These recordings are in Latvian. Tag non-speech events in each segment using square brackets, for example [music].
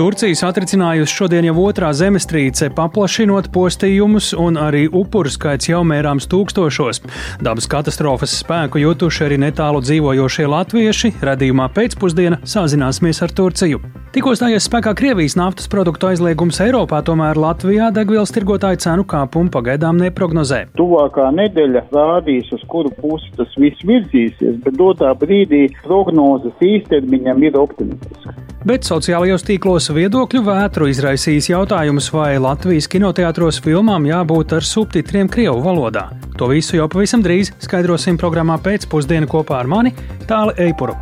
Turcija satricinājusi šodien jau otrā zemestrīce, paplašinot postījumus, un arī upuru skaits jau mērāms tūkstošos. Dabas katastrofas spēku jutuši arī netālu dzīvojošie latvieši. Radījumā pēcpusdienā sazināsimies ar Turciju. Tikko stājies spēkā Krievijas naftas produktu aizliegums Eiropā, tomēr Latvijā degvielas tirgotāju cenu kāpumu pagaidām neprognozē. Tuvākā nedēļa rādīs, uz kuru pusi tas viss virzīsies, bet dotā brīdī prognozes īstermiņam ir optimistiskas. Bet sociālajos tīklos viedokļu vētru izraisīs jautājums, vai Latvijas kinoteātros filmām jābūt ar subtitriem Krievu valodā. To visu jau pavisam drīz skaidrosim programmā pēcpusdienu kopā ar mani Tāli Eipuru.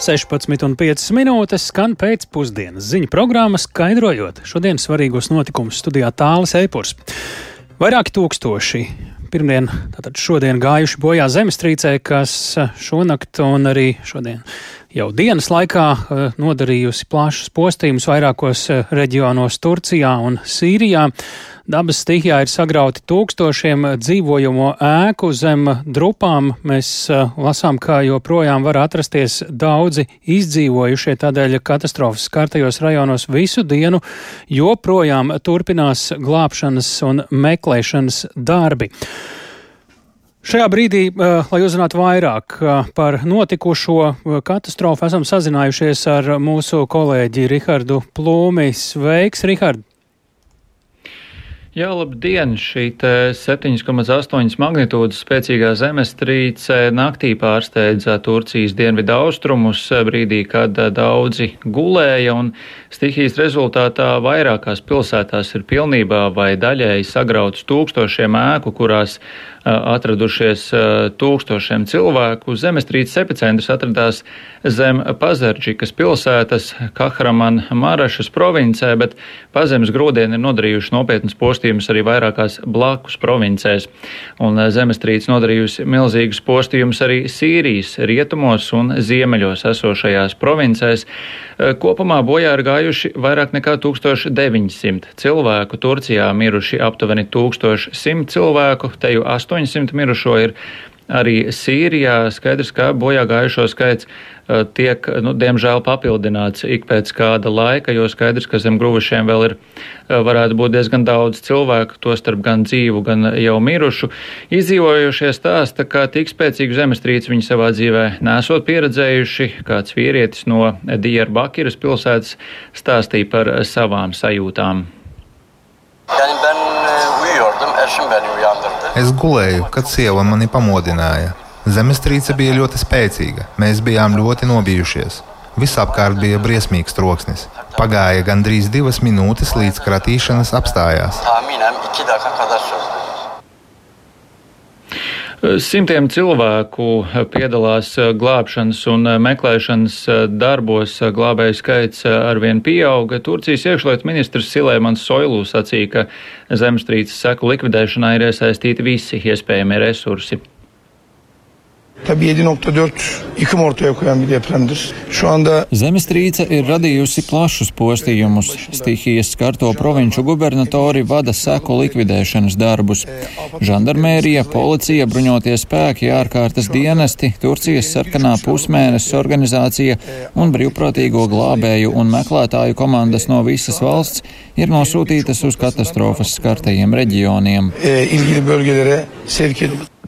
16,5 minūtes skan pēcpusdienas ziņu programma, skaidrojot šodienas svarīgos notikumus studijā Tālis Eipurs. Vairāki tūkstoši pirmdien, tātad šodien gājuši bojā zemestrīcē, kas šonakt un arī šodien jau dienas laikā eh, nodarījusi plašus postījumus vairākos eh, reģionos Turcijā un Sīrijā. Dabas stihijā ir sagrauti tūkstošiem dzīvojamo ēku zem drupām. Mēs uh, lasām, ka joprojām var atrasties daudzi izdzīvojušie, tādēļ katastrofas skartajos rajonos visu dienu joprojām turpinās glābšanas un meklēšanas darbi. Šajā brīdī, uh, lai uzzinātu vairāk uh, par notikušo katastrofu, esam sazinājušies ar mūsu kolēģi Rihardu Plūmi. Sveiks, Rihard! Jā, labdien! Šī 7,8 magnitūdas spēcīgā zemestrīce naktī pārsteidza Turcijas dienvidu austrumus brīdī, kad daudzi gulēja un stihijas rezultātā vairākās pilsētās ir pilnībā vai daļēji sagrauts tūkstošiem ēku, kurās atradušies tūkstošiem cilvēku. Zemestrīces epicentrs atradās zem Pazardžikas pilsētas Kahraman Marašas provincē, bet pazemes grūdieni ir nodarījuši nopietnas postījumus arī vairākās blakus provincēs. Un zemestrīce nodarījusi milzīgus postījumus arī Sīrijas rietumos un ziemeļos esošajās provincēs. Kopumā bojā ir gājuši vairāk nekā 1900 cilvēku, Turcijā miruši aptuveni 1100 cilvēku, teju 8. 800 mirušo ir arī Sīrijā. Skaidrs, ka bojā gājušo skaits uh, tiek, nu, diemžēl, papildināts ik pēc kāda laika, jo skaidrs, ka zem grūvušiem vēl ir, uh, varētu būt diezgan daudz cilvēku, tostarp gan dzīvu, gan jau mirušu. Izdzīvojušie stāsta, ka tik spēcīgu zemestrīci viņi savā dzīvē nesot pieredzējuši. Kāds vīrietis no Diyarbakiras pilsētas stāstīja par savām sajūtām. Yani ben uyuyordum, eşim beni uyandırdı. Es gulēju, kad sieva mani pamodināja. Zemestrīce bija ļoti spēcīga, mēs bijām ļoti nobijušies. Visapkārt bija briesmīgs troksnis. Pagāja gandrīz divas minūtes, līdz kratīšanas apstājās. Kadar sürdü. Simtiem cilvēku piedalās glābšanas un meklēšanas darbos. Glābēju skaits arvien pieauga. Turcijas iekšlietu ministrs Silēmans Soilū sacīja, ka zemestrīces seku likvidēšanā ir iesaistīti visi iespējamie resursi. Tabii 7.4 yıkım ortaya koyan bir depremdir. Şu anda Zemestrīce ir radījusi plašus postījumus. Stihijas skarto provinču gubernatori vada seku likvidēšanas darbus. Žandarmērija, policija, bruņotie spēki, ārkārtas dienesti, Turcijas sarkanā pusmēnesis organizācija un brīvprātīgo glābēju un meklētāju komandas no visas valsts ir nosūtītas uz katastrofas skartajiem reģioniem. e,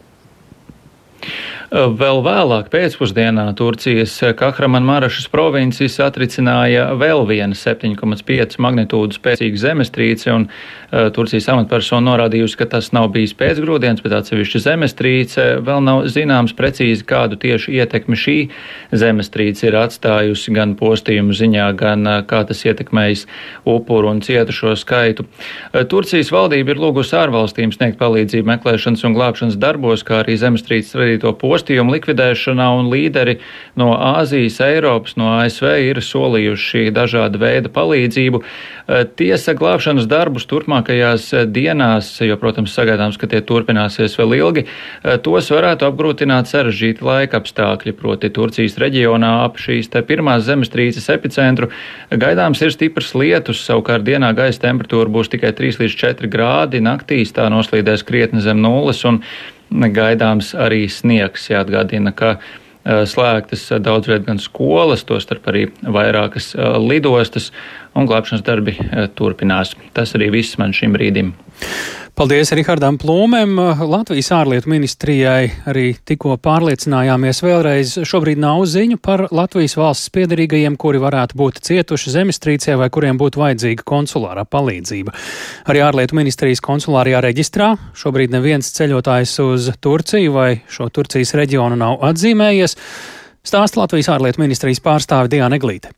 Vēl vēlāk pēcpusdienā Turcijas Kahramanmarašas provinces atricināja vēl viena 7,5 magnitūdu spēcīga zemestrīce, un uh, Turcijas amatpersona norādījusi, ka tas nav bijis pēcgrūdienis, bet atsevišķa zemestrīce. Vēl nav zināms precīzi, kādu tieši ietekmi šī zemestrīce ir atstājusi gan postījumu ziņā, gan uh, kā tas ietekmējis upuru un cietušo skaitu. Uh, Turcijas valdība ir lūgusi ārvalstīm sniegt palīdzību meklēšanas un glābšanas darbos, kā arī zemestrīces radīto postījumu postījumu likvidēšanā, un līderi no Āzijas, Eiropas, no ASV ir solījuši dažāda veida palīdzību. Tiesa glābšanas darbus turpmākajās dienās, jo, protams, sagaidāms, ka tie turpināsies vēl ilgi, tos varētu apgrūtināt sarežģīti laika apstākļi, proti Turcijas reģionā ap šīs te pirmās zemestrīces epicentru. Gaidāms ir stiprs lietus, savukārt dienā gaisa temperatūra būs tikai 3 līdz 4 grādi, naktīs tā noslīdēs krietni zem nulles. Gaidāms arī sniegs. Jāatgādina, ka slēgtas daudz viet gan skolas, tostarp arī vairākas lidostas, un glābšanas darbi turpinās. Tas arī viss man šim brīdim. Paldies Rihardam Plūmēm. Latvijas ārlietu ministrijai arī tikko pārliecinājāmies vēlreiz. Šobrīd nav ziņu par Latvijas valsts piedarīgajiem, kuri varētu būt cietuši zemestrīcē vai kuriem būtu vajadzīga konsulārā palīdzība. Arī ārlietu ministrijas konsulārajā reģistrā šobrīd neviens ceļotājs uz Turciju vai šo Turcijas reģionu nav atzīmējies. Stāsta Latvijas ārlietu ministrijas pārstāve Diana Eglīte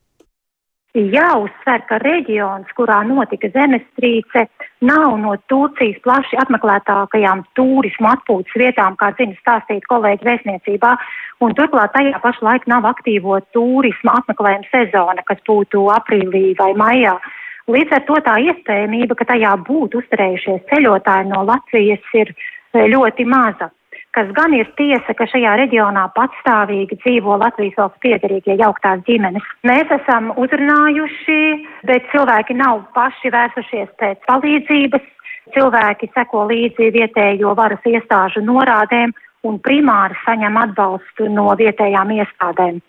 jāuzsver, ka reģions, kurā notika zemestrīce, nav no Turcijas plaši apmeklētākajām turismu atpūtas vietām, kā zina stāstīt kolēģi vēstniecībā, un turklāt tajā pašu laiku nav aktīvo turismu apmeklējuma sezona, kas būtu aprīlī vai maijā. Līdz ar to tā iespējamība, ka tajā būtu uzturējušies ceļotāji no Latvijas, ir e, ļoti maza kas gan ir tiesa, ka šajā reģionā patstāvīgi dzīvo Latvijas valsts piedarīgie jauktās ģimenes. Mēs esam uzrunājuši, bet cilvēki nav paši vērsušies pēc palīdzības. Cilvēki seko līdzi vietējo varas iestāžu norādēm un primāri saņem atbalstu no vietējām iestādēm.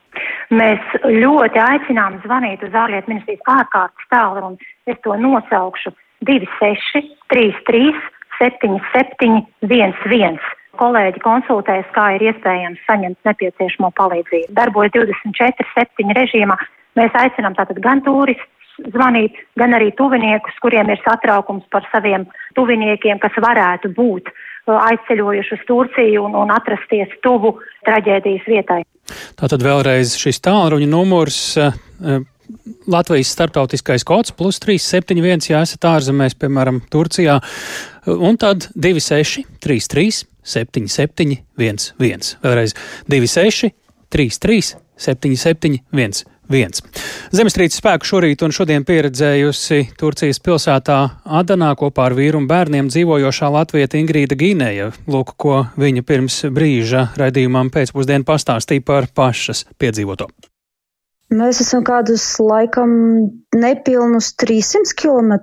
Mēs ļoti aicinām zvanīt uz ārlietu ministrijas ārkārtas tālruni, es to nosaukšu 26 33 77 11 kolēģi konsultējas, kā ir iespējams saņemt nepieciešamo palīdzību. Darbojas 24-7 režīmā. Mēs aicinām tātad gan turistus zvanīt, gan arī tuviniekus, kuriem ir satraukums par saviem tuviniekiem, kas varētu būt uh, aizceļojuši uz Turciju un, un atrasties tuvu traģēdijas vietai. Tātad vēlreiz šis tālruņa numurs. Uh, uh Latvijas starptautiskais kods plus 371, ja esat ārzemēs, piemēram, Turcijā, un tad 26, 33, 77, 11. Vēlreiz 26, 33, 77, 11. 1. Zemestrīces spēku šorīt un šodien pieredzējusi Turcijas pilsētā Adanā kopā ar vīru un bērniem dzīvojošā latvieta Ingrīda Gīnēja. Lūk, ko viņa pirms brīža raidījumam pēcpusdienu pastāstīja par pašas piedzīvoto. Mēs esam kādus laikam nepilnus 300 km.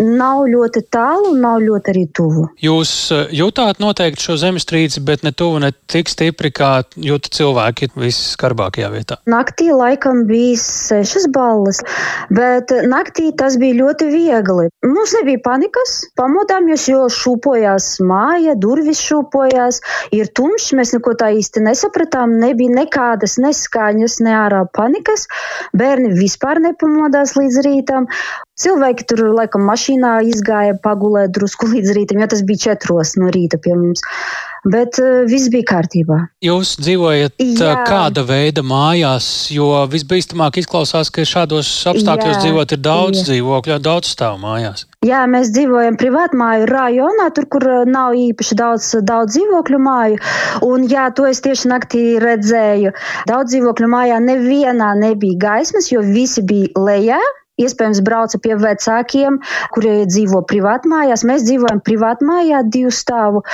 Nav ļoti tālu, nav ļoti arī tuvu. Jūs eh, jūtāt noteikti šo zemestrīci, bet ne tuvu, ne tik stipri, kā jūta cilvēki visskarbākajā vietā. Naktī laikam bija 6 balles, bet naktī tas bija ļoti viegli. Mums nebija panikas, pamodāmies, jo šūpojās māja, durvis šūpojās, ir tumšs, mēs neko tā īsti nesapratām, nebija nekādas neskaņas, ne ārā panikas. Bērni vispār nepamodās līdz rītam. Cilvēki tur laikam mašīnā izgāja pagulēt drusku [laughs] līdz rītam, jo tas bija četros no rīta pie mums. Bet uh, viss bija kārtībā. Jūs dzīvojat eh, Jā. kāda veida mājās, jo visbīstamāk izklausās, ka šādos apstākļos Jā. dzīvot ir daudz Jā. dzīvokļu, daudz stāv mājās. Jā, mēs dzīvojam privātmāju rajonā, tur, kur eh, nav īpaši daudz, daudz dzīvokļu māju. Un, jā, to es tieši naktī redzēju. Daudz dzīvokļu mājā nevienā nebija gaismas, jo visi bija lejā iespējams brauca pie vecākiem, kurie dzīvo privātmājās. Mēs dzīvojam privātmājā, divu stāvu.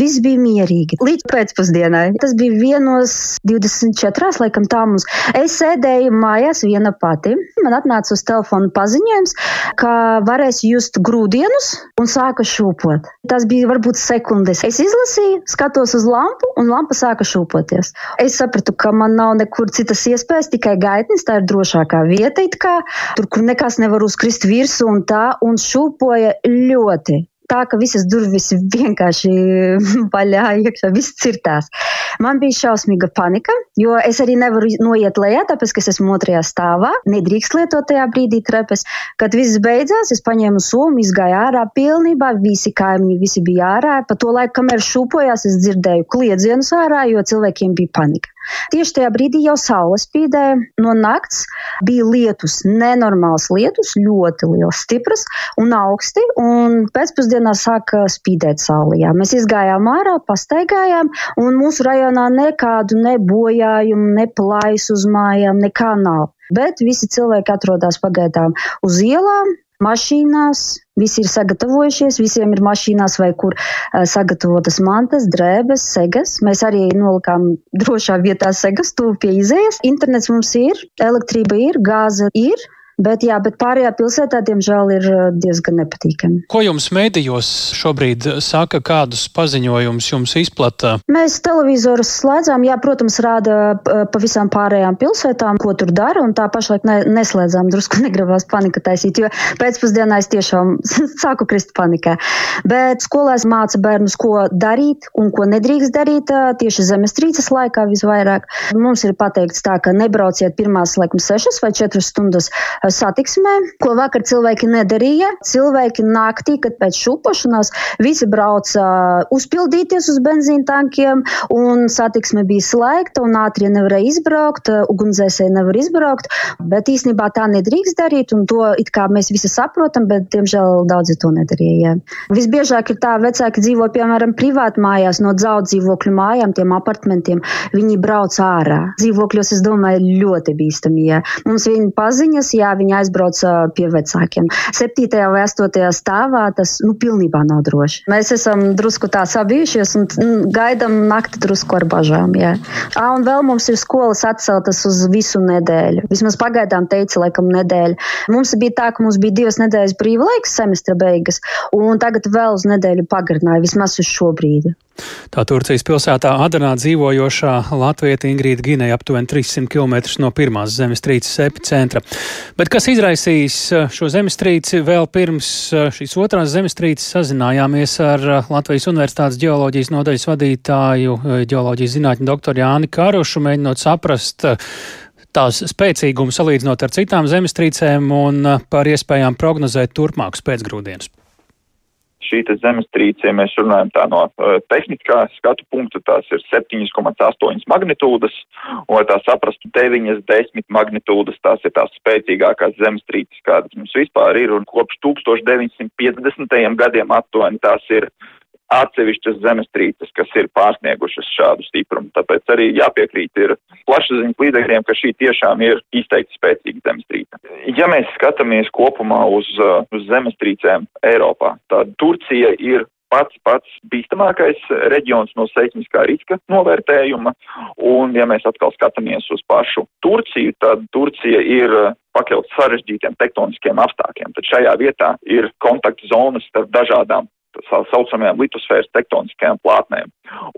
Viss bija mierīgi. Līdz pēcpusdienai. Tas bija vienos 24. laikam tā mums. Es sēdēju mājās viena pati. Man atnāca uz telefona paziņojums, ka varēs just grūdienus un sāka šūpot. Tas bija varbūt sekundes. Es izlasīju, skatos uz lampu un lampa sāka šūpoties. Es sapratu, ka man nav nekur citas iespējas, tikai gaitnis. Tā ir drošākā vieta, kā, tur, kur nekas nevar uzkrist virsū un tā, un šūpoja ļoti. Tā ka visas durvis vienkārši [laughs] vaļā iekšā, viss cirtās. Man bija šausmīga panika, jo es arī nevaru noiet lejā, tāpēc, ka es esmu otrajā stāvā. Nedrīkst lietot tajā brīdī trepes. Kad viss beidzās, es paņēmu somu, izgāju ārā pilnībā, visi kaimiņi, visi bija ārā. Pa to laiku, kamēr šūpojās, es dzirdēju kliedzienus ārā, jo cilvēkiem bija panika. Tieši tajā brīdī jau saule spīdēja no nakts, bija lietus, nenormāls lietus, ļoti liels, stiprs un augsti, un pēcpusdienā sāka spīdēt saule. Jā. Mēs izgājām ārā, pastaigājām, un mūsu rajonā nekādu nebojājumu, ne plaisu uz mājām, nekā nav. Bet visi cilvēki atrodas pagaidām uz ielām, mašīnās, visi ir sagatavojušies, visiem ir mašīnās vai kur uh, sagatavotas mantas, drēbes, segas. Mēs arī nolikām drošā vietā segas, tuvu pie izējas. Internets mums ir, elektrība ir, gāze ir. Bet, jā, bet pārējā pilsētā, diemžēl, ir diezgan nepatīkami. Ko jums mēdījos šobrīd saka, kādus paziņojumus jums izplata? Mēs televizorus slēdzām, jā, protams, rāda pa visām pārējām pilsētām, ko tur dara, un tā pašlaik ne, neslēdzām, drusku [laughs] negribās panika taisīt, jo pēcpusdienā es tiešām [laughs] sāku krist panikā. Bet skolās māca bērnus, ko darīt un ko nedrīkst darīt tieši zemestrīces laikā visvairāk. Mums ir pateikts tā, ka nebrauciet pirmās, laikam, sešas vai četras stundas satiksmē, ko vakar cilvēki nedarīja. Cilvēki naktī, kad pēc šūpošanās visi brauca uzpildīties uz benzīna tankiem, un satiksme bija slēgta, un ātrie nevarēja izbraukt, ugunsdzēsēji nevar izbraukt, bet īstenībā tā nedrīkst darīt, un to it kā mēs visi saprotam, bet, diemžēl, daudzi to nedarīja. Visbiežāk ir tā, vecāki dzīvo, piemēram, privāti mājās no daudz dzīvokļu mājām, tiem apartmentiem, viņi brauc ārā. Dzīvokļos, es domāju, ļoti bīstami. Ja. Mums viņa paziņas, jā, viņi aizbrauc pie vecākiem. Septītajā vai astotajā stāvā tas nu, pilnībā nav droši. Mēs esam drusku tā sabijušies un mm, gaidām nakti drusku ar bažām. Jā. À, un vēl mums ir skolas atceltas uz visu nedēļu. Vismaz pagaidām teica, laikam, nedēļa. Mums bija tā, ka mums bija divas nedēļas brīva laiks, semestra beigas, un tagad vēl uz nedēļu pagarināja, vismaz uz šo brīdi. Tā Turcijas pilsētā Adanā dzīvojošā Latvieta Ingrīda Gineja aptuveni 300 km no pirmās zemestrīces epicentra. Bet kas izraisīs eh, šo zemestrīci? Vēl pirms eh, šīs otrās zemestrīces sazinājāmies ar eh, Latvijas Universitātes ģeoloģijas nodaļas vadītāju, ģeoloģijas zinātņu doktoru Jāni Karušu, mēģinot saprast, tās spēcīgumu salīdzinot ar citām zemestrīcēm un par iespējām prognozēt turpmākus pēcgrūdienus šī zemestrīce, ja mēs runājam tā no uh, tehniskā skatu punkta, tās ir 7,8 magnitūdas, un lai tā saprastu 9, 10 magnitūdas, tās ir tās spēcīgākās zemestrīces, kādas mums vispār ir, un kopš 1950. gadiem aptuveni tās ir atsevišķas zemestrīces, kas ir pārsniegušas šādu stiprumu. Tāpēc arī jāpiekrīt ir plašsaziņas līdzekļiem, ka šī tiešām ir izteikti spēcīga zemestrīce. Ja mēs skatāmies kopumā uz, uh, uz zemestrīcēm Eiropā, tad Turcija ir pats pats bīstamākais reģions no seismiskā riska novērtējuma. Un, ja mēs atkal skatāmies uz pašu Turciju, tad Turcija ir uh, pakļauts sarežģītiem tektoniskiem apstākļiem. Tad šajā vietā ir kontakta zonas starp dažādām tā saucamajām litosfēras tektoniskajām plātnēm.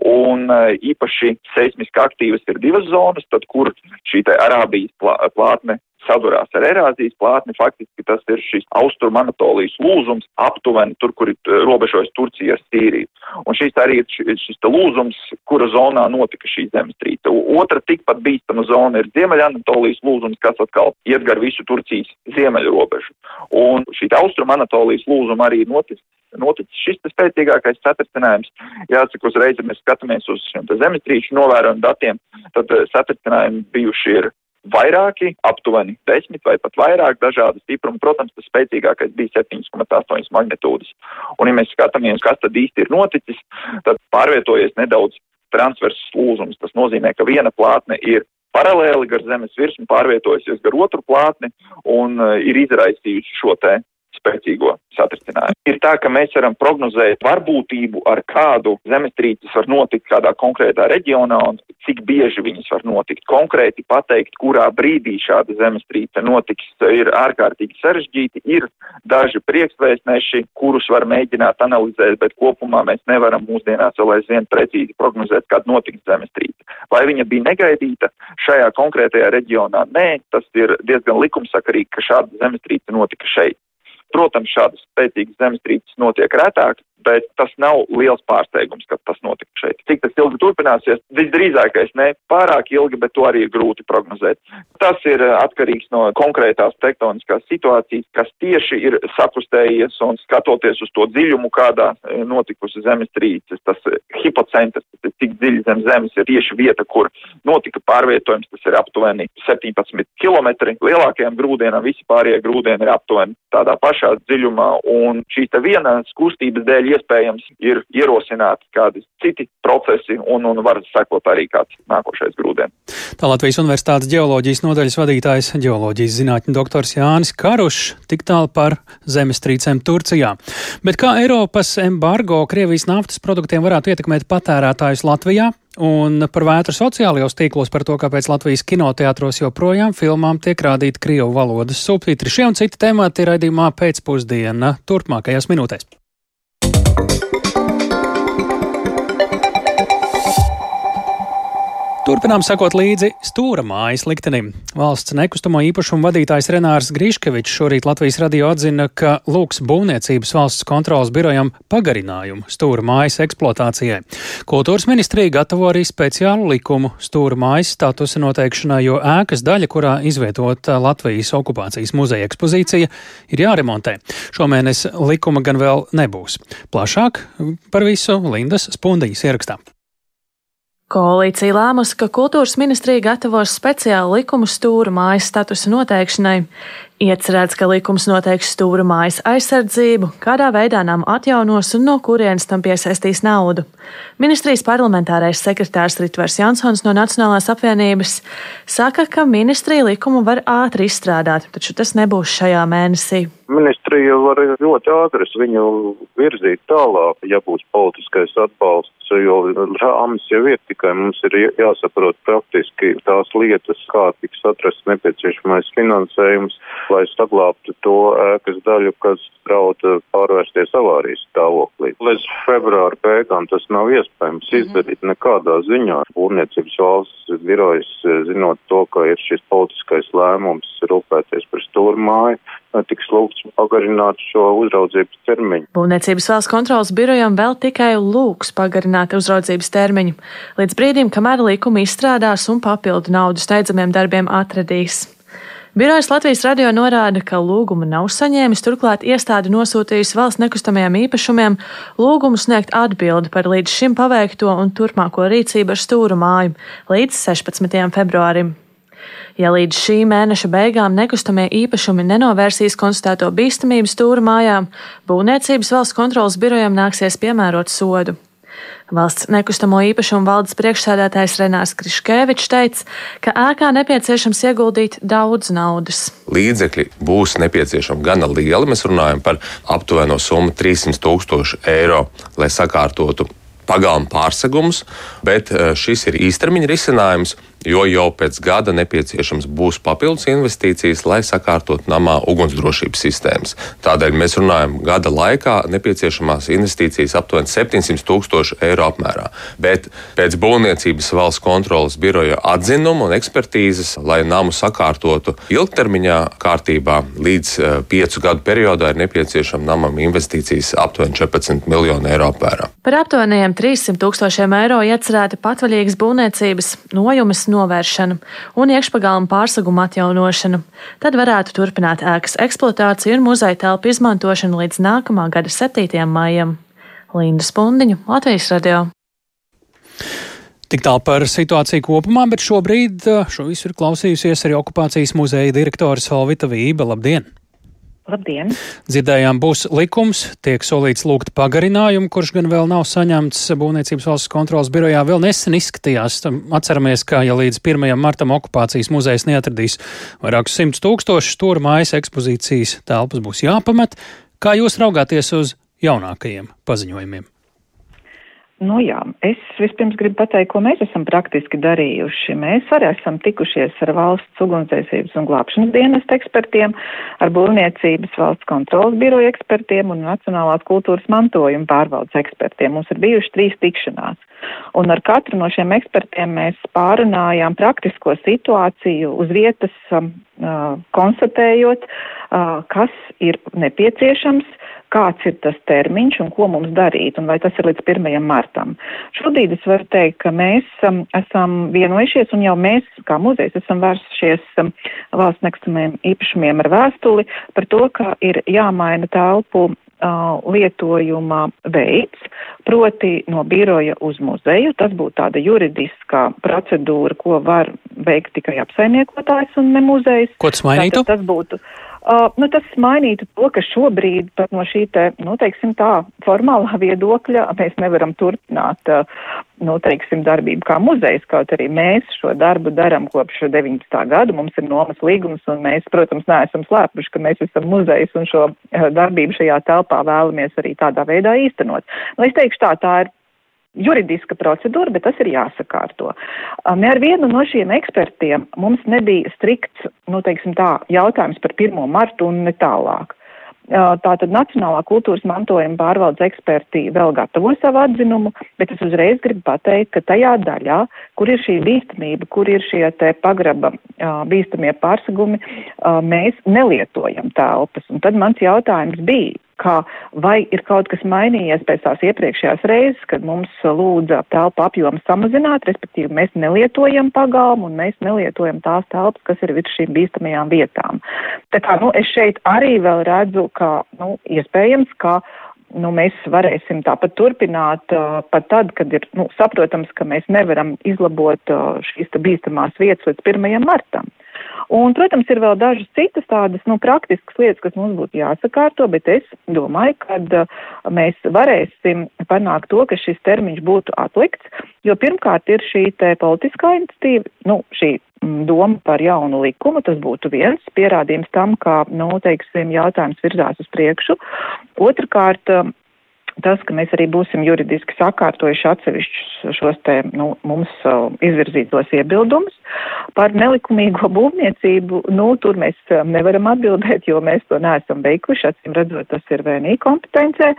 Un e, īpaši seismiski aktīvas ir divas zonas, tad kur šī Arābijas plātne sadurās ar erāzijas plātni, faktiski tas ir šis austrumanatolijas lūzums aptuveni tur, kur ir robežojas Turcija ar Sīriju. Un šis arī ir šis, lūzums, kura zonā notika šī zemestrīce. Otra tikpat bīstama zona ir Ziemeļanatolijas lūzums, kas atkal iet gar visu Turcijas ziemeļu robežu. Un šī austrumanatolijas lūzuma arī noticis noticis šis spēcīgākais satricinājums. Jāsaka, uzreiz, ja mēs skatāmies uz šiem zemestrīču novērojumu datiem, tad eh, satricinājumi bijuši ir vairāki, aptuveni desmit vai pat vairāk dažādu stiprumu. Protams, tas spēcīgākais bija 7,8 magnitūdas. Un, ja mēs skatāmies, kas tad īsti ir noticis, tad pārvietojies nedaudz transverses lūzums. Tas nozīmē, ka viena plātne ir paralēli gar zemes virsmu pārvietojusies gar otru plātni un uh, ir izraisījusi šo te spēcīgo satricinājumu. Ir tā, ka mēs varam prognozēt varbūtību, ar kādu zemestrīces var notikt kādā konkrētā reģionā un cik bieži viņas var notikt. Konkrēti pateikt, kurā brīdī šāda zemestrīce notiks, ir ārkārtīgi sarežģīti. Ir daži priekšvēstneši, kurus var mēģināt analizēt, bet kopumā mēs nevaram mūsdienās vēl aizvien precīzi prognozēt, kad notiks zemestrīce. Vai viņa bija negaidīta šajā konkrētajā reģionā? Nē, tas ir diezgan likumsakarīgi, ka šāda zemestrīce notika šeit. Protams, šādas spēcīgas zemestrīces notiek retāk, bet tas nav liels pārsteigums, ka tas notika šeit. Cik tas ilgi turpināsies? Visdrīzākais ne pārāk ilgi, bet to arī ir grūti prognozēt. Tas ir eh, atkarīgs no konkrētās tektoniskās situācijas, kas tieši ir sakustējies un skatoties uz to dziļumu, kādā eh, notikusi zemestrīces. Tas eh, hipocentrs, tas ir cik dziļi zem zemes ir tieši vieta, kur notika pārvietojums, tas ir aptuveni 17 km. Lielākajiem grūdienam visi pārējie grūdieni ir aptuveni tādā pašā dziļumā, un šīs te vienas kustības dēļ iespējams ir ierosināti kādi citi procesi un, un var sekot arī kāds nākošais grūdien. Tā Latvijas Universitātes ģeoloģijas nodaļas vadītājs ģeoloģijas zinātņu doktors Jānis Karušs tik tālu par zemestrīcēm Turcijā. Bet kā Eiropas embargo Krievijas naftas produktiem varētu ietekmēt patērētājus Latvijā? un par vētru sociālajos tīklos par to, kāpēc Latvijas kinoteātros joprojām filmām tiek rādīti krievu valodas subtitri. Šie un citi temati ir raidījumā pēcpusdiena turpmākajās minūtēs. thank you Turpinām sekot līdzi stūra mājas liktenim. Valsts nekustamo īpašumu vadītājs Renārs Grīškevičs šorīt Latvijas radio atzina, ka lūgs būvniecības valsts kontrolas birojam pagarinājumu stūra mājas eksploatācijai. Kultūras ministrija gatavo arī speciālu likumu stūra mājas statusa noteikšanai, jo ēkas daļa, kurā izvietota Latvijas okupācijas muzeja ekspozīcija, ir jāremontē. Šomēnes likuma gan vēl nebūs. Plašāk par visu Lindas Spundiņas ierakstā. Koalīcija lēmusi, ka kultūras ministrija gatavos speciālu likumu stūra mājas statusa noteikšanai. Iecerēts, ka likums noteiks stūra mājas aizsardzību, kādā veidā nam atjaunos un no kurienes tam piesaistīs naudu. Ministrijas parlamentārais sekretārs Ritvers Jansons no Nacionālās apvienības saka, ka ministrija likumu var ātri izstrādāt, taču tas nebūs šajā mēnesī. Ministrija var ļoti ātri viņu virzīt tālāk, ja būs politiskais atbalsts jo rāmis jau ir tikai mums ir jāsaprot praktiski tās lietas, kā tiks atrasts nepieciešamais finansējums, lai saglābtu to ēkas daļu, kas draud pārvērsties avārijas stāvoklī. Līdz februāra beigām tas nav iespējams mm -hmm. izdarīt nekādā ziņā. Būvniecības valsts birojas, zinot to, ka ir šis politiskais lēmums rūpēties par stūrmāju, tiks lūgts pagarināt šo uzraudzības termiņu. Būvniecības valsts kontrolas birojam vēl tikai lūgs pagarināt uzraudzības termiņu, līdz brīdim, kamēr likuma izstrādās un papildu naudu steidzamiem darbiem atradīs. Birojas Latvijas radio norāda, ka lūgumu nav saņēmis, turklāt iestāde nosūtījusi valsts nekustamajiem īpašumiem lūgumu sniegt atbildi par līdz šim paveikto un turpmāko rīcību ar stūru māju līdz 16. februārim. Ja līdz šī mēneša beigām nekustamie īpašumi nenovērsīs konstatēto bīstamību stūra mājām, būvniecības valsts kontrolas birojam nāksies piemērot sodu. Valsts nekustamo īpašumu valdes priekšsēdētājs Renārs Kriškēvičs teica, ka ēkā nepieciešams ieguldīt daudz naudas. Līdzekļi būs nepieciešami gana lieli. Mēs runājam par aptuveno summu 300 tūkstoši eiro, lai sakārtotu pagalmu pārsegumus, bet eh, šis ir īstermiņa risinājums jo jau pēc gada nepieciešams būs papildus investīcijas, lai sakārtot namā ugunsdrošības sistēmas. Tādēļ mēs runājam, gada laikā nepieciešamās investīcijas aptuveni 700 tūkstoši eiro apmērā. Bet pēc būvniecības valsts kontrolas biroja atzinuma un ekspertīzes, lai namu sakārtotu ilgtermiņā kārtībā līdz uh, piecu gadu periodā, ir nepieciešama namam investīcijas aptuveni 14 miljonu eiro apmērā. Par aptuveniem 300 tūkstošiem eiro iecerēti patvaļīgas būvniecības nojumes novēršanu un iekšpagalmu pārsagumu atjaunošanu. Tad varētu turpināt ēkas eksploatāciju un muzeja telpu izmantošanu līdz nākamā gada 7. maijam. Linda Spundiņu, Latvijas radio. Tik tālu par situāciju kopumā, bet šobrīd eh, šo visu ir klausījusies arī okupācijas muzeja direktore Solvita Vība. Labdien! Labdien! Dzirdējām, būs likums, tiek solīts lūgt pagarinājumu, kurš gan vēl nav saņemts Būvniecības valsts kontrolas birojā. Vēl nesen izskatījās, atceramies, ka ja līdz 1. martam okupācijas muzejs neatradīs vairākus simtus tūkstošus stūra mājas ekspozīcijas telpas būs jāpamet. Kā jūs raugāties uz jaunākajiem paziņojumiem? Nu jā, es vispirms gribu pateikt, ko mēs esam praktiski darījuši. Mēs arī esam tikušies ar valsts ugunsdzēsības un glābšanas dienas ekspertiem, ar būvniecības valsts kontrolas biroja ekspertiem un Nacionālās kultūras mantojuma pārvaldes ekspertiem. Mums ir bijuši trīs tikšanās. Un ar katru no šiem ekspertiem mēs pārunājām praktisko situāciju uz vietas, um, uh, konstatējot, uh, kas ir nepieciešams, kāds ir tas termiņš un ko mums darīt, un vai tas ir līdz 1. martam. Šodien es varu teikt, ka mēs um, esam vienojušies, un jau mēs, kā muzejs, esam vērsušies um, valsts nekustamiem īpašumiem ar vēstuli par to, ka ir jāmaina telpu lietojuma veids, proti no biroja uz muzeju. Tas būtu tāda juridiskā procedūra, ko var veikt tikai apsaimniekotājs un ne muzejs. Ko tas mainītu? Tātad tas būtu. Uh, nu, tas mainītu to, ka šobrīd pat no šī te, nu, teiksim tā, formālā viedokļa mēs nevaram turpināt, uh, nu, teiksim, darbību kā muzejs, kaut arī mēs šo darbu daram kopš 19. gadu, mums ir nomas līgums un mēs, protams, neesam slēpuši, ka mēs esam muzejs un šo uh, darbību šajā telpā vēlamies arī tādā veidā īstenot. Nu, es teikšu tā, tā ir juridiska procedūra, bet tas ir jāsakārto. Ne ar vienu no šiem ekspertiem mums nebija strikts, nu, teiksim tā, jautājums par 1. martu un ne tālāk. Tātad Nacionālā kultūras mantojuma pārvaldes eksperti vēl gatavo savu atzinumu, bet es uzreiz gribu pateikt, ka tajā daļā, kur ir šī bīstamība, kur ir šie te pagraba bīstamie pārsegumi, mēs nelietojam telpas. Un tad mans jautājums bija, kā vai ir kaut kas mainījies pēc tās iepriekšējās reizes, kad mums lūdza telpu apjomu samazināt, respektīvi mēs nelietojam pagalmu un mēs nelietojam tās telpas, kas ir virs šīm bīstamajām vietām. Tā kā, nu, es šeit arī vēl redzu, ka, nu, iespējams, ka nu, mēs varēsim tāpat turpināt uh, pat tad, kad ir nu, saprotams, ka mēs nevaram izlabot uh, šīs bīstamās vietas līdz 1. martam. Un, protams, ir vēl dažas citas tādas, nu, praktiskas lietas, kas mums būtu jāsakārto, bet es domāju, ka uh, mēs varēsim panākt to, ka šis termiņš būtu atlikts, jo pirmkārt ir šī politiskā iniciatīva, nu, šī mm, doma par jaunu likumu, tas būtu viens pierādījums tam, kā, nu, teiksim, jautājums virzās uz priekšu. Otrakārt, tas, ka mēs arī būsim juridiski sakārtojuši atsevišķus šos te, nu, mums uh, izvirzītos iebildumus par nelikumīgo būvniecību, nu, tur mēs uh, nevaram atbildēt, jo mēs to neesam veikuši, acīm redzot, tas ir VNI kompetencē.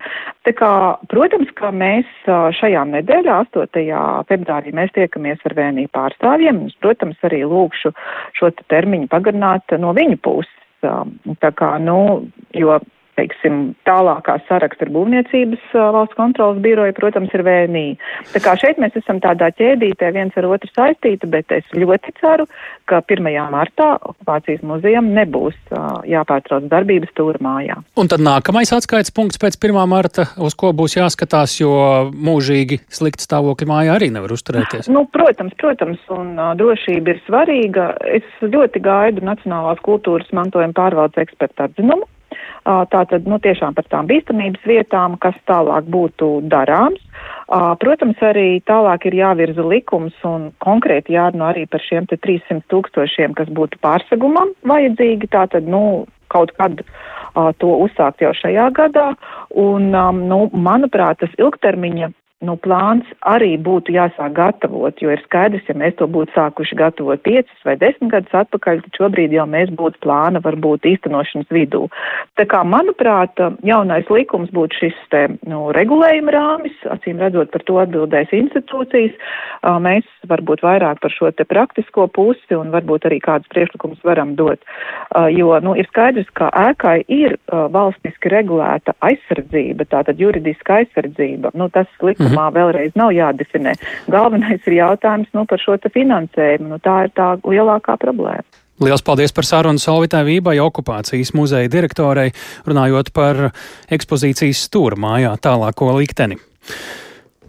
Tā kā, protams, ka mēs uh, šajā nedēļā, 8. februārī, mēs tiekamies ar VNI pārstāvjiem, un, protams, arī lūkšu šo termiņu pagarināt no viņu puses. Um, tā kā, nu, jo teiksim, tālākā saraksta ar būvniecības valsts kontrolas biroju, protams, ir VNI. Tā kā šeit mēs esam tādā ķēdītē viens ar otru saistīti, bet es ļoti ceru, ka 1. martā okupācijas muzejam nebūs jāpārtrauc darbības tūra mājā. Un tad nākamais atskaits punkts pēc 1. marta, uz ko būs jāskatās, jo mūžīgi slikti stāvokļi mājā arī nevar uzturēties. Nu, protams, protams, un drošība ir svarīga. Es ļoti gaidu Nacionālās kultūras mantojuma pārvaldes ekspertu atzinumu. Tātad, nu, tiešām par tām bīstamības vietām, kas tālāk būtu darāms. Protams, arī tālāk ir jāvirza likums un konkrēti jārunā arī par šiem te 300 tūkstošiem, kas būtu pārsegumam vajadzīgi. Tātad, nu, kaut kad uh, to uzsākt jau šajā gadā. Un, um, nu, manuprāt, tas ilgtermiņa nu, plāns arī būtu jāsāk gatavot, jo ir skaidrs, ja mēs to būtu sākuši gatavot piecus vai desmit gadus atpakaļ, tad šobrīd jau mēs būtu plāna varbūt īstenošanas vidū. Tā kā, manuprāt, jaunais likums būtu šis te, nu, regulējuma rāmis, acīm redzot par to atbildēs institūcijas. Mēs varbūt vairāk par šo te praktisko pusi un varbūt arī kādus priekšlikumus varam dot, jo, nu, ir skaidrs, ka ēkai ir valstiski regulēta aizsardzība, tātad juridiska aizsardzība. Nu, tas likums likumā vēlreiz nav jādefinē. Galvenais ir jautājums nu, par šo finansējumu. Nu, tā ir tā lielākā problēma. Liels paldies par sarunu Solvitai Vībai, okupācijas muzeja direktorei, runājot par ekspozīcijas stūra mājā tālāko likteni.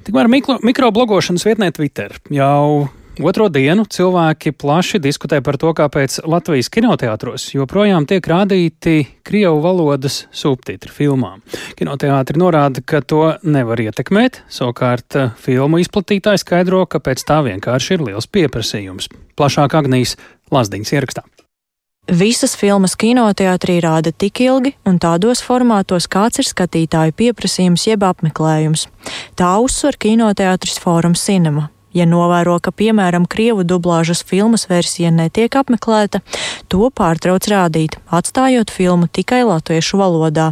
Tikmēr mikro, mikroblogošanas vietnē Twitter jau Otro dienu cilvēki plaši diskutē par to, kāpēc Latvijas kinoteātros joprojām tiek rādīti krievu valodas subtitri filmām. Kinoteātri norāda, ka to nevar ietekmēt, savukārt eh, filmu izplatītāji skaidro, ka pēc tā vienkārši ir liels pieprasījums. Plašāk Agnijas Lazdiņas ierakstā. Visas filmas kinoteātrī rāda tik ilgi un tādos formātos, kāds ir skatītāju pieprasījums jeb apmeklējums. Tā uzsver kinoteātris Fórums Cinema. Ja novēro, ka piemēram Krievu dublāžas filmas versija netiek apmeklēta, to pārtrauc rādīt, atstājot filmu tikai latviešu valodā.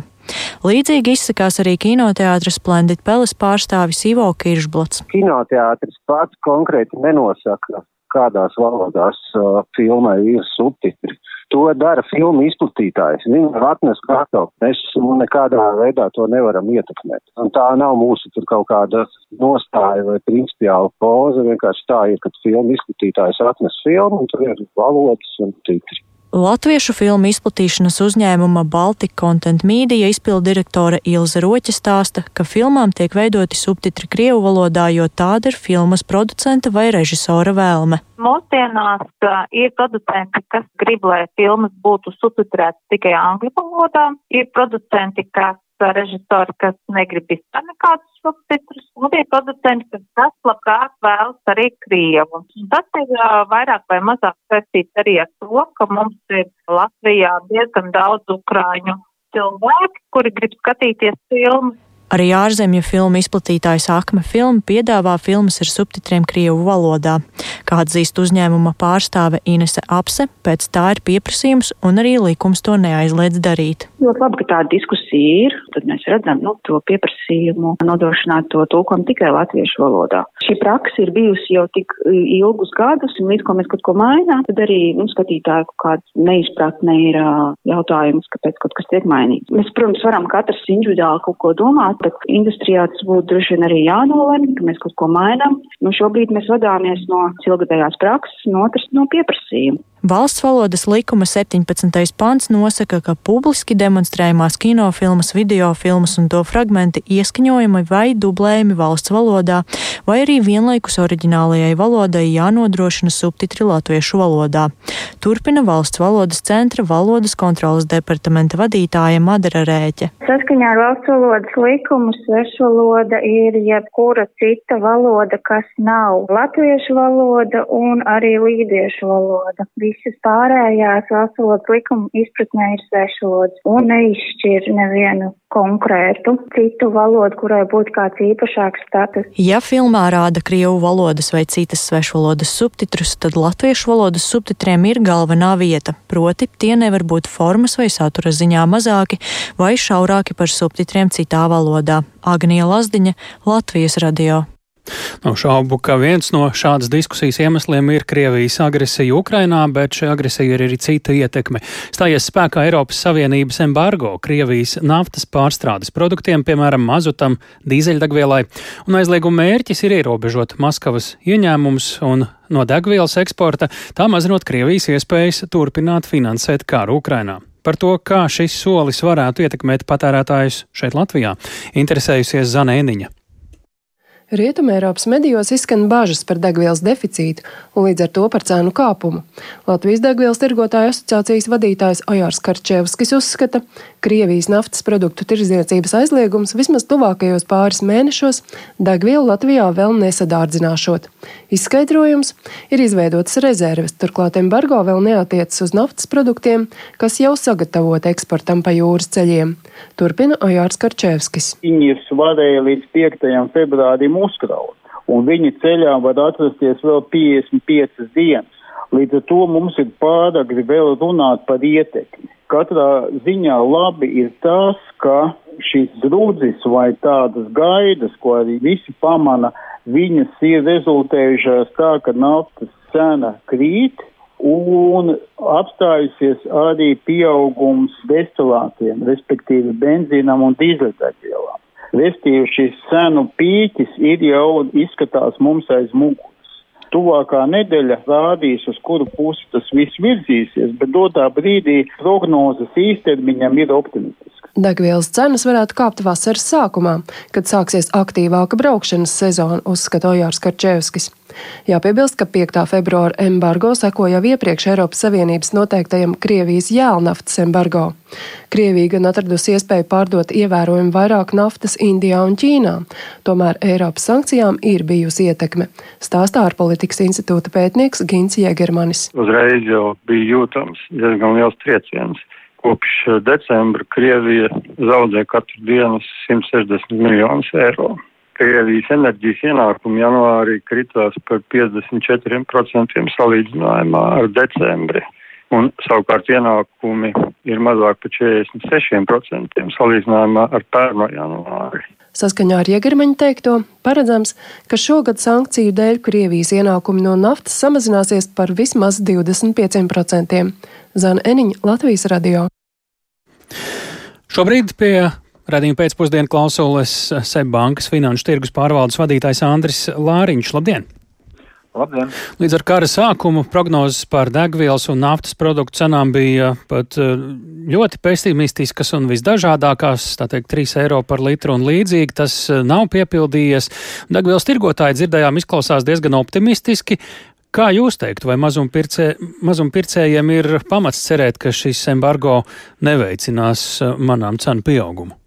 Līdzīgi izsakās arī kinoteātris Splendid Peles pārstāvis Ivo Kiršblats. Kinoteātris pats konkrēti nenosaka, kādās valodās uh, filmai ir subtitri. To dara filmu izplatītājs. Viņi var atnest gatavu. Mēs nekādā veidā to nevaram ietekmēt. Un tā nav mūsu tur kaut kāda nostāja vai principiāla poza. Vienkārši tā ir, kad filmu izplatītājs atnes filmu un tur ir valodas un titri. Latviešu filmu izplatīšanas uzņēmuma Baltic Content Media izpildirektore Ilze Roķa stāsta, ka filmām tiek veidoti subtitri Krievu valodā, jo tāda ir filmas producenta vai režisora vēlme. Mūsdienās ir producenti, kas grib, lai filmas būtu subtitrētas tikai angļu valodā, ir producenti, kas režisori, kas negrib vispār nekādus subtitrus, un ir producenti, kas tas labprāt vēlas arī Krievu. Un tas ir uh, vairāk vai mazāk saistīts arī ar to, ka mums ir Latvijā diezgan daudz ukrāņu cilvēki, kuri grib skatīties filmas Arī ārzemju filmu izplatītājs Akme Film piedāvā filmas ar subtitriem Krievu valodā. Kā atzīst uzņēmuma pārstāve Inese Apse, pēc tā ir pieprasījums un arī likums to neaizliedz darīt. Ļoti labi, ka tāda diskusija ir. Tad mēs redzam nu, to pieprasījumu nodrošināt to tulkojumu tikai latviešu valodā. Šī praksa ir bijusi jau tik ilgus gadus, un līdz ko mēs kaut ko mainām, tad arī nu, skatītāju kāda neizpratne ir jautājums, kāpēc kaut kas tiek mainīts. Mēs, protams, varam katrs individuāli kaut ko domāt, bet industrijā tas būtu droši vien arī jānolemj, ka mēs kaut ko mainām. Nu, šobrīd mēs vadāmies no ilgadējās prakses, un otrs no pieprasījuma. Valsts valodas likuma 17. pants nosaka, ka publiski demonstrējumās kinofilmas, videofilmas un to fragmenti ieskaņojumi vai dublējumi valsts valodā, vai arī vienlaikus oriģinālajai valodai jānodrošina subtitri latviešu valodā. Turpina valsts valodas centra valodas kontrolas departamenta vadītāja Madara Rēķe. Saskaņā ar valsts valodas likumu svešvaloda ir jebkura cita valoda, kas nav latviešu valoda un arī līdiešu valoda visas pārējās valsts likuma izpratnē ir svešvalodas un neizšķir nevienu konkrētu citu valodu, kurai būtu kāds īpašāks status. Ja filmā rāda krievu valodas vai citas svešvalodas subtitrus, tad latviešu valodas subtitriem ir galvenā vieta, proti tie nevar būt formas vai satura ziņā mazāki vai šaurāki par subtitriem citā valodā. Agnija Lazdiņa, Latvijas radio. Nav šaubu, ka viens no šādas diskusijas iemesliem ir Krievijas agresija Ukrainā, bet šī agresija ir arī cita ietekme. Stājies spēkā Eiropas Savienības embargo Krievijas naftas pārstrādes produktiem, piemēram, mazutam, dīzeļdegvielai, un aizlieguma mērķis ir ierobežot Maskavas ieņēmumus un no degvielas eksporta, tā mazinot Krievijas iespējas turpināt finansēt karu Ukrainā. Par to, kā šis solis varētu ietekmēt patērētājus šeit Latvijā, interesējusies Zanēniņa. Rietumē Eiropas medijos izskan bažas par degvielas deficītu un līdz ar to par cenu kāpumu. Latvijas degvielas tirgotāju asociācijas vadītājs Ojārs Karčevskis uzskata, ka Krievijas naftas produktu tirdzniecības aizliegums vismaz tuvākajos pāris mēnešos degvielu Latvijā vēl nesadārdzināšot. Izskaidrojums ir izveidotas rezerves, turklāt embargo vēl neatiecas uz naftas produktiem, kas jau sagatavot eksportam pa jūras ceļiem. Turpina Ojārs Karčevskis. Viņus varēja līdz 5. februārim uzkraut, un viņi ceļā var atrasties vēl 55 dienas. Līdz ar to mums ir pāragri vēl runāt par ietekmi. Katrā ziņā labi ir tas, ka šīs drudzis vai tādas gaidas, ko arī visi pamana, viņas ir rezultējušās tā, ka naftas cena krīt, un apstājusies arī pieaugums destilātiem, respektīvi benzīnam un dīzeļdegvielām. Restīvi šis cenu pīķis ir jau izskatās mums aiz muguras. Tuvākā nedēļa rādīs, uz kuru pusi tas viss virzīsies, bet dotā brīdī prognozes īstermiņam ir optimistiskas. Degvielas cenas varētu kāpt vasaras sākumā, kad sāksies aktīvāka braukšanas sezona, uzskata Ojārs Karčevskis. Jāpiebilst, ka 5. februāra embargo seko jau iepriekš Eiropas Savienības noteiktajam Krievijas jēlnaftas embargo. Krievija gan atradusi iespēju pārdot ievērojami vairāk naftas Indijā un Ķīnā, tomēr Eiropas sankcijām ir bijusi ietekme, stāstā ārpolitikas institūta pētnieks Gins Jēgermanis. Uzreiz jau bija jūtams diezgan liels trieciens. Kopš decembra Krievija zaudē katru dienu 160 miljonus eiro. Krievijas enerģijas ienākumi janvārī kritās par 54% salīdzinājumā ar decembri. Un savukārt ienākumi ir mazāk par 46% salīdzinājumā ar pērno janvāri. Saskaņā ar Iegermeņa teikto, paredzams, ka šogad sankciju dēļ Krievijas ienākumi no naftas samazināsies par vismaz 25%. Zana Eniņa, Latvijas radio. Šobrīd pie Radījuma pēcpusdienu klausules Seibankas finanšu tirgus pārvaldes vadītājs Andris Lāriņš. Labdien! Labdien! Līdz ar kara sākumu prognozes par degvielas un naftas produktu cenām bija pat eh, ļoti pesimistiskas un visdažādākās, tā teikt, 3 eiro par litru un līdzīgi. Tas eh, nav piepildījies. Degvielas tirgotāji dzirdējām izklausās diezgan optimistiski. Kā jūs teiktu, vai mazumpircē, mazumpircējiem ir pamats cerēt, ka šis embargo neveicinās eh, manām cenu pieaugumu?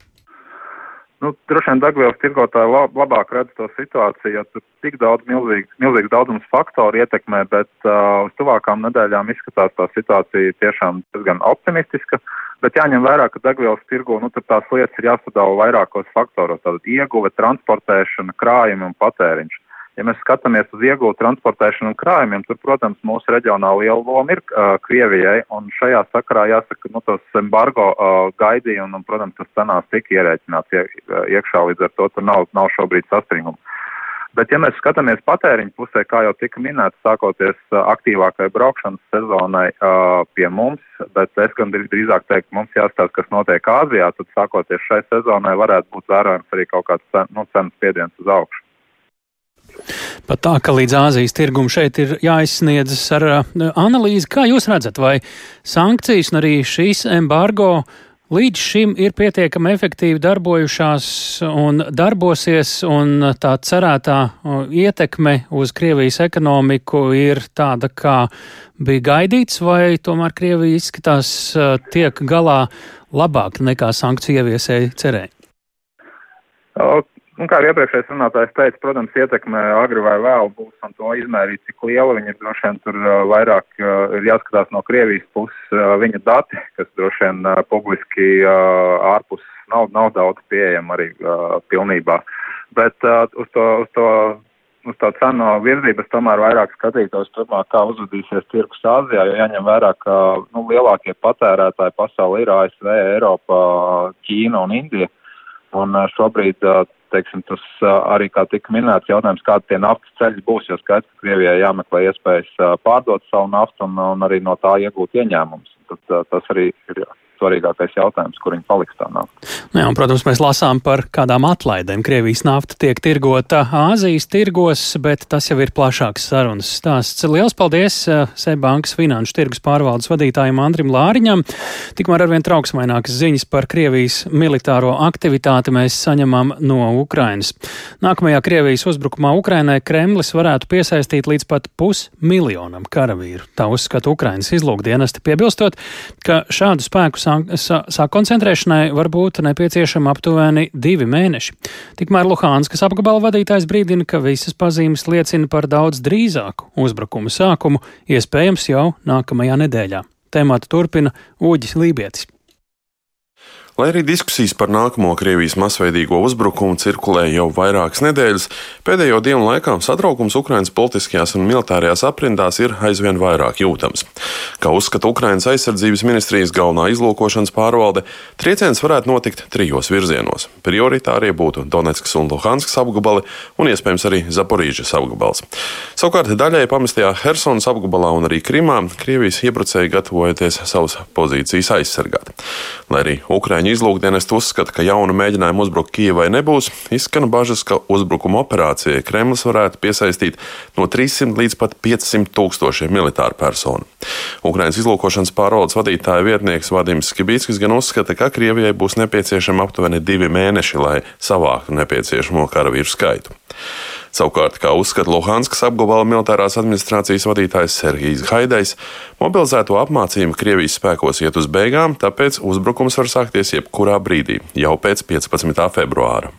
Nu, droši vien degvielas tirgotāji lab, labāk redz to situāciju, jo tur tik daudz milzīgs, milzīgs daudzums faktoru ietekmē, bet uh, uz tuvākām nedēļām izskatās tā situācija tiešām diezgan optimistiska. Bet jāņem vērā, ka degvielas tirgu nu, tās lietas ir jāsadala vairākos faktoros. Tātad ieguve, transportēšana, krājumi un patēriņš. Ja mēs skatāmies uz iegūtu transportēšanu un krājumiem, tad, protams, mūsu reģionā liela loma ir uh, Krievijai, un šajā sakarā jāsaka, nu, tas embargo uh, gaidīja, un, un, protams, tas cenās tika ierēķināts ie, iekšā, līdz ar to tur nav, nav šobrīd sastrīguma. Bet, ja mēs skatāmies patēriņu pusē, kā jau tika minēts, sākoties aktīvākai braukšanas sezonai uh, pie mums, bet es gan drīzāk teiktu, mums jāstāsta, kas notiek Āzijā, tad sākoties šai sezonai varētu būt vērojams arī kaut kāds nu, cenas spiediens uz augšu. Pat tā, ka līdz Āzijas tirgum šeit ir jāizsniedzas ar analīzi, kā jūs redzat, vai sankcijas un arī šīs embargo līdz šim ir pietiekami efektīvi darbojušās un darbosies, un tā cerētā ietekme uz Krievijas ekonomiku ir tāda, kā bija gaidīts, vai tomēr Krievija izskatās tiek galā labāk nekā sankciju ieviesēji cerēja? Un kā iepriekšējais runātājs teica, protams, ietekme agri vai vēl būs un to izmērīt, cik liela viņa ir. Droši vien tur vairāk ir jāskatās no Krievijas puses viņa dati, kas droši vien publiski ārpus nav, nav daudz pieejama arī pilnībā. Bet uz to, uz to uz tā cenu virzības tomēr vairāk skatītos turpmāk, kā uzvedīsies tirgus Āzijā, jo jāņem vērā, ka nu, lielākie patērētāji pasaulē ir ASV, Eiropa, Ķīna un Indija. Un šobrīd teiksim, tas arī, kā tika minēts, jautājums, kādi tie naftas ceļi būs, jo skaidrs, ka Krievijai jāmeklē iespējas pārdot savu naftu un, un arī no tā iegūt ieņēmumus. Tad tas arī ir svarīgākais jautājums, kur viņi paliks tā nafta. Nu jā, un, protams, mēs lasām par kādām atlaidēm. Krievijas nafta tiek tirgota Āzijas tirgos, bet tas jau ir plašāks sarunas stāsts. Liels paldies eh, Seibankas finanšu tirgus pārvaldes vadītājiem Andrim Lāriņam. Tikmēr arvien trauksmainākas ziņas par Krievijas militāro aktivitāti mēs saņemam no Ukrainas. Nākamajā Krievijas uzbrukumā Ukrainai Kremlis varētu piesaistīt līdz pat pusmiljonam karavīru. Tā uzskata Ukrainas izlūkdienesti, piebilstot, ka šādu spēku sakoncentrēšanai var būt nepieciešama aptuveni divi mēneši. Tikmēr Luhānskas apgabala vadītājs brīdina, ka visas pazīmes liecina par daudz drīzāku uzbrukumu sākumu, iespējams jau nākamajā nedēļā. Tēmātu turpina Uģis Lībietis. Lai arī diskusijas par nākamo Krievijas masveidīgo uzbrukumu cirkulē jau vairākas nedēļas, pēdējo dienu laikā satraukums Ukrainas politiskajās un militārajās aprindās ir aizvien vairāk jūtams. Kā uzskata Ukrainas aizsardzības ministrijas galvenā izlūkošanas pārvalde, trieciens varētu notikt trijos virzienos. Prioritārie būtu Donetskas un Luhanskas apgabali un iespējams arī Zaporīžas apgabals. Savukārt daļai pamestajā Helsonas apgabalā un arī Krimā Krievijas iebrucēji gatavojoties savas pozīcijas aizsargāt. Lai arī Ukraiņa Amerikāņu izlūkdienests uzskata, ka jaunu mēģinājumu uzbrukt Kijavai nebūs, izskan bažas, ka uzbrukuma operācijai Kremlis varētu piesaistīt no 300 līdz pat 500 tūkstošiem militāru personu. Ukraiņas izlūkošanas pārvaldes vadītāja vietnieks Vadims Skibīskis gan uzskata, ka Krievijai būs nepieciešami aptuveni divi mēneši, lai savāktu nepieciešamo karavīru skaitu. Savukārt, kā uzskata Luhanskas apgabala militārās administrācijas vadītājs Sergijs Haidais, mobilizēto apmācību Krievijas spēkos iet uz beigām, tāpēc uzbrukums var sākties jebkurā brīdī, jau pēc 15. februāra.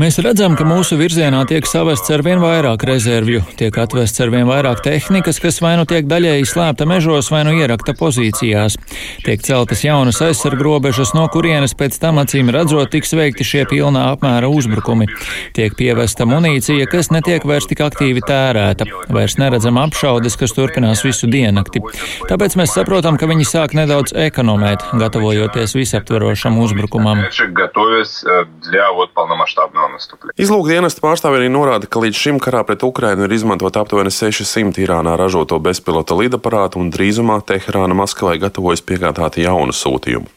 Mēs redzam, ka mūsu virzienā tiek savests ar vien vairāk rezervju, tiek atvests ar vien vairāk tehnikas, kas vai nu tiek daļēji slēpta mežos, vai nu ierakta pozīcijās. Tiek celtas jaunas aizsargrobežas, no kurienes pēc tam acīm redzot tiks veikti šie pilnā apmēra uzbrukumi. Tiek pievesta munīcija, kas netiek vairs tik aktīvi tērēta. Vairs neredzam apšaudes, kas turpinās visu diennakti. Tāpēc mēs saprotam, ka viņi sāk nedaudz ekonomēt, gatavojoties visaptverošam uzbrukumam. Izlūkdienesta pārstāvja arī norāda, ka līdz šim karā pret Ukrainu ir izmantot aptuveni 600 Irānā ražoto bezpilota lidaparātu un drīzumā Teherāna Maskavai gatavojas piegādāt jaunu sūtījumu.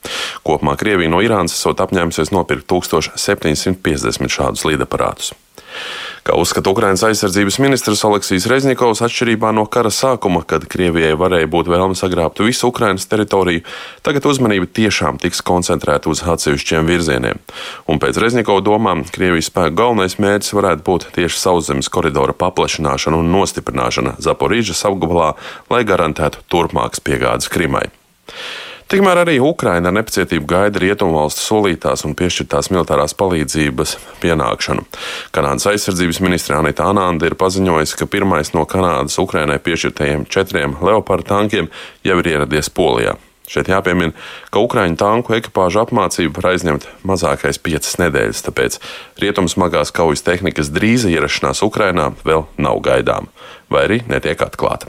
Kopumā Krievija no Irānas esot apņēmusies no nopirkt 1750 šādus lidaparātus. Kā uzskata Ukrainas aizsardzības ministrs Aleksijs Reznikovs, atšķirībā no kara sākuma, kad Krievijai varēja būt vēlme sagrābt visu Ukrainas teritoriju, tagad uzmanība tiešām tiks koncentrēta uz atsevišķiem virzieniem. Un pēc Reznikova domām, Krievijas spēku galvenais mērķis varētu būt tieši sauszemes koridora paplašināšana un nostiprināšana Zaporīžas apgabalā, lai garantētu turpmākas piegādes Krimai. Tikmēr arī Ukraina ar nepacietību gaida rietumvalstu solītās un piešķirtās militārās palīdzības pienākšanu. Kanādas aizsardzības ministra Anita Ananda ir paziņojusi, ka pirmais no Kanādas Ukrainai piešķirtajiem četriem Leopard tankiem jau ir ieradies Polijā. Šeit jāpiemina, ka Ukrāņu tanku ekipāžu apmācību var aizņemt mazākais piecas nedēļas, tāpēc rietumu smagās kaujas tehnikas drīza ierašanās Ukrainā vēl nav gaidāma, vai arī netiek atklāta.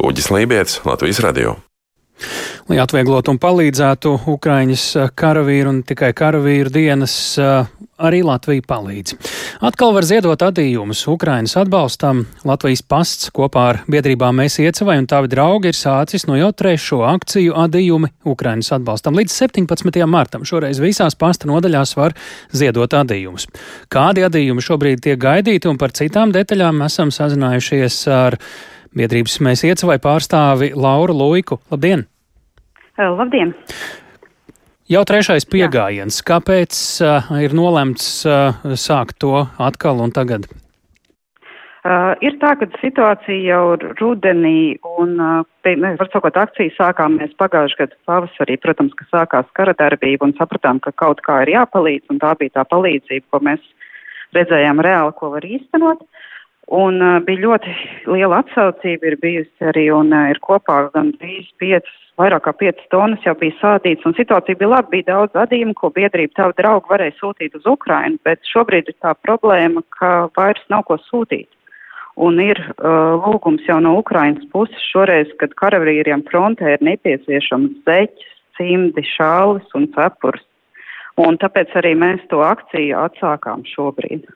Uģis Lībijams, Latvijas Radio. Lai atvieglotu un palīdzētu Ukraiņas karavīru un tikai karavīru dienas, arī Latvija palīdz. Atkal var ziedot adījumus Ukraiņas atbalstam. Latvijas pasts kopā ar biedrībām Mēs iecavai un tavi draugi ir sācis no jau trešo akciju adījumi Ukraiņas atbalstam līdz 17. martam. Šoreiz visās pasta nodaļās var ziedot adījumus. Kādi adījumi šobrīd tiek gaidīti un par citām detaļām esam sazinājušies ar biedrības Mēs iecavai pārstāvi Lauru Luiku. Labdien! Labdien! Jau trešais piegājiens. Kāpēc uh, ir nolemts uh, sākt to atkal un tagad? Uh, ir tā, ka situācija jau rudenī un, uh, ne, var sakot, akciju sākām mēs pagājuši gadu pavasarī, protams, ka sākās kara darbība un sapratām, ka kaut kā ir jāpalīdz un tā bija tā palīdzība, ko mēs redzējām reāli, ko var īstenot. Un uh, bija ļoti liela atsaucība, ir bijusi arī un uh, ir kopā gan 3-5 vairāk kā 5 tonnas jau bija sādīts, un situācija bija laba, bija daudz adījumu, ko biedrība tavu draugu varēja sūtīt uz Ukrainu, bet šobrīd ir tā problēma, ka vairs nav ko sūtīt. Un ir uh, lūgums jau no Ukrainas puses šoreiz, kad karavīriem frontē ir nepieciešams zeķis, cimdi, šālis un cepurs. Un tāpēc arī mēs to akciju atsākām šobrīd.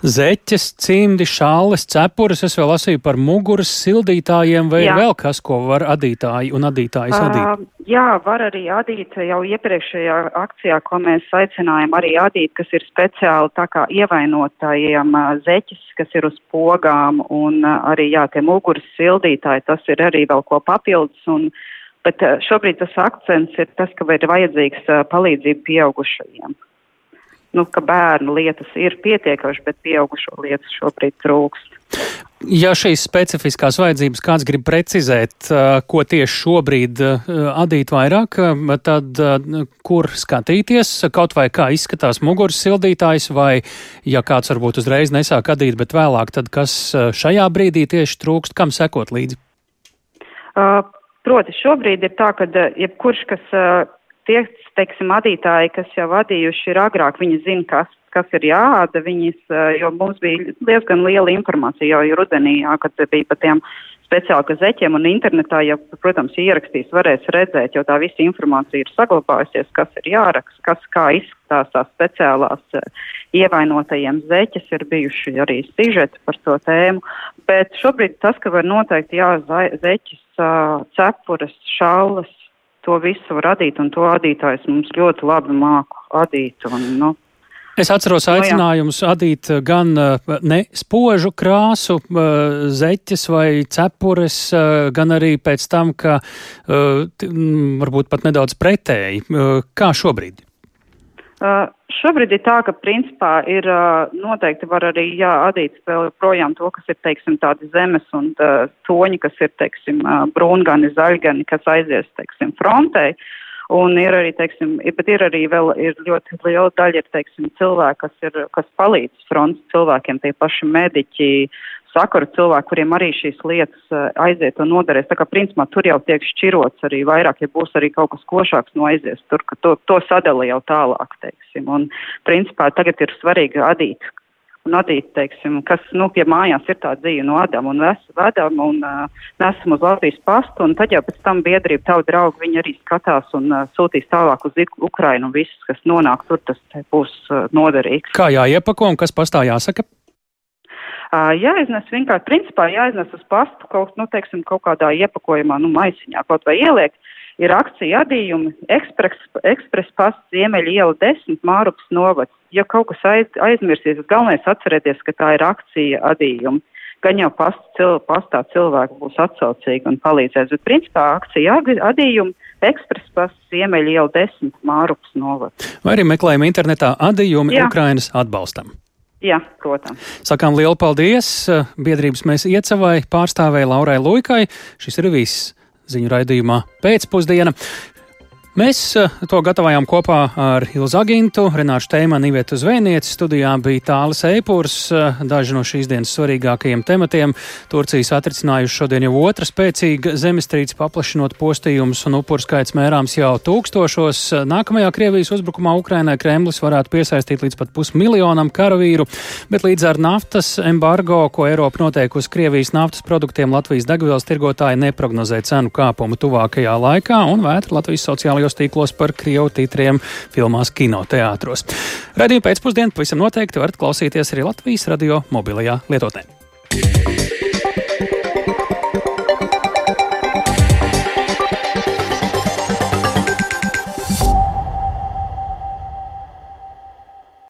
Zeķes, cimdi, šāles, cepures, es vēl lasīju par muguras sildītājiem, vai jā. vēl kas, ko var adītāji un adītājas adīt? Uh, jā, var arī adīt jau iepriekšējā akcijā, ko mēs aicinājām arī adīt, kas ir speciāli tā kā ievainotājiem zeķes, kas ir uz pogām, un arī, jā, tie muguras sildītāji, tas ir arī vēl ko papildus, un, bet šobrīd tas akcents ir tas, ka ir vajadzīgs palīdzība pieaugušajiem nu, ka bērnu lietas ir pietiekami, bet pieaugušo lietas šobrīd trūkst. Ja šīs specifiskās vajadzības kāds grib precizēt, ko tieši šobrīd adīt vairāk, tad kur skatīties, kaut vai kā izskatās muguras sildītājs, vai ja kāds varbūt uzreiz nesāk adīt, bet vēlāk, tad kas šajā brīdī tieši trūkst, kam sekot līdzi? Proti, šobrīd ir tā, ka jebkurš, kas tie, teiksim, vadītāji, kas jau vadījuši ir agrāk, viņi zina, kas, kas ir jāāda, viņas, jo mums bija diezgan liela informācija jau rudenī, jā, kad bija par tiem speciāli zeķiem un internetā, ja, protams, ierakstīs, varēs redzēt, jo tā visa informācija ir saglabājusies, kas ir jāraksta, kas kā izskatās tās speciālās ievainotajiem. Zeķes, ir bijuši arī sižeti par to tēmu, bet šobrīd tas, ka var noteikti jā, zeķes, cepures, šaulas, to visu var adīt, un to adītājs mums ļoti labi māku adīt. Un, nu, Es atceros aicinājumus no, adīt gan eh, ne spožu krāsu, eh, zeķes vai cepures, eh, gan arī pēc tam, ka varbūt pat nedaudz pretēji. Kā šobrīd? Uh, šobrīd ir tā, ka principā ir uh, noteikti var arī jāadīt vēl projām to, kas ir, teiksim, tādi zemes un uh, toņi, kas ir, teiksim, uh, brūngani, zaļgani, kas aizies, teiksim, frontei. Un ir arī, teiksim, ir, bet ir arī vēl ir ļoti liela daļa, ir, teiksim, cilvēki, kas ir, kas palīdz fronts cilvēkiem, tie paši mediķi, sakaru cilvēki, kuriem arī šīs lietas eh, aiziet un noderēs. Tā kā principā tur jau tiek šķirots arī vairāk, ja būs arī kaut kas košāks no aizies tur, ka to, to sadala jau tālāk, teiksim. Un principā tagad ir svarīgi adīt. Un adīt, teiksim, kas, nu, pie mājās ir tā dzīve no Adama un Vedam un uh, nesam uz Latvijas pastu, un tad jau pēc tam biedrība, tavu draugu, viņi arī skatās un uh, sūtīs tālāk uz Ukrainu, un viss, kas nonāk tur, tas būs uh, noderīgs. Kā jāiepako un kas pastā jāsaka? Jāiznes vienkārši, principā jāiznes uz pastu kaut, nu, teiksim, kaut kādā iepakojumā, nu, maisiņā kaut vai ieliek. Ir akcija adījumi, ekspres, ekspres pasts Ziemeļa iela 10, Mārupas novads. Ja kaut kas aiz, aizmirsies, galvenais atcerēties, ka tā ir akcija adījumi. Gan jau past, cil, pastā cilvēki būs atsaucīgi un palīdzēs, bet principā akcija adījumi ekspres pasts Ziemeļa iela 10, Mārupas novads. Vai arī meklējumi internetā adījumi Jā. Ukrainas atbalstam? Jā, protams. Sakām lielu paldies biedrības mēs iecavai pārstāvēja Laurai Luikai. Šis ir viss ziņu raidījumā pēcpusdiena. Mēs to gatavojām kopā ar Ilzu Agintu, Renāšu Teimanu, Ivietu Zvēnieci. Studijā bija Tālis Eipurs. Daži no šīs dienas svarīgākajiem tematiem. Turcijas atricinājuši šodien jau otra spēcīga zemestrīce, paplašinot postījumus un upuru skaits mērāms jau tūkstošos. Nākamajā Krievijas uzbrukumā Ukrainai Kremlis varētu piesaistīt līdz pat pusmiljonam karavīru, bet līdz ar naftas embargo, ko Eiropa noteikusi Krievijas naftas produktiem, Latvijas degvielas tirgotāji neprognozē cenu kāpumu tuvākajā laikā un vētra Latvijas sociālajos tīklos par Krievu titriem filmās kinoteātros. Radījuma pēcpusdienu pavisam noteikti varat klausīties arī Latvijas radio mobilajā lietotnē.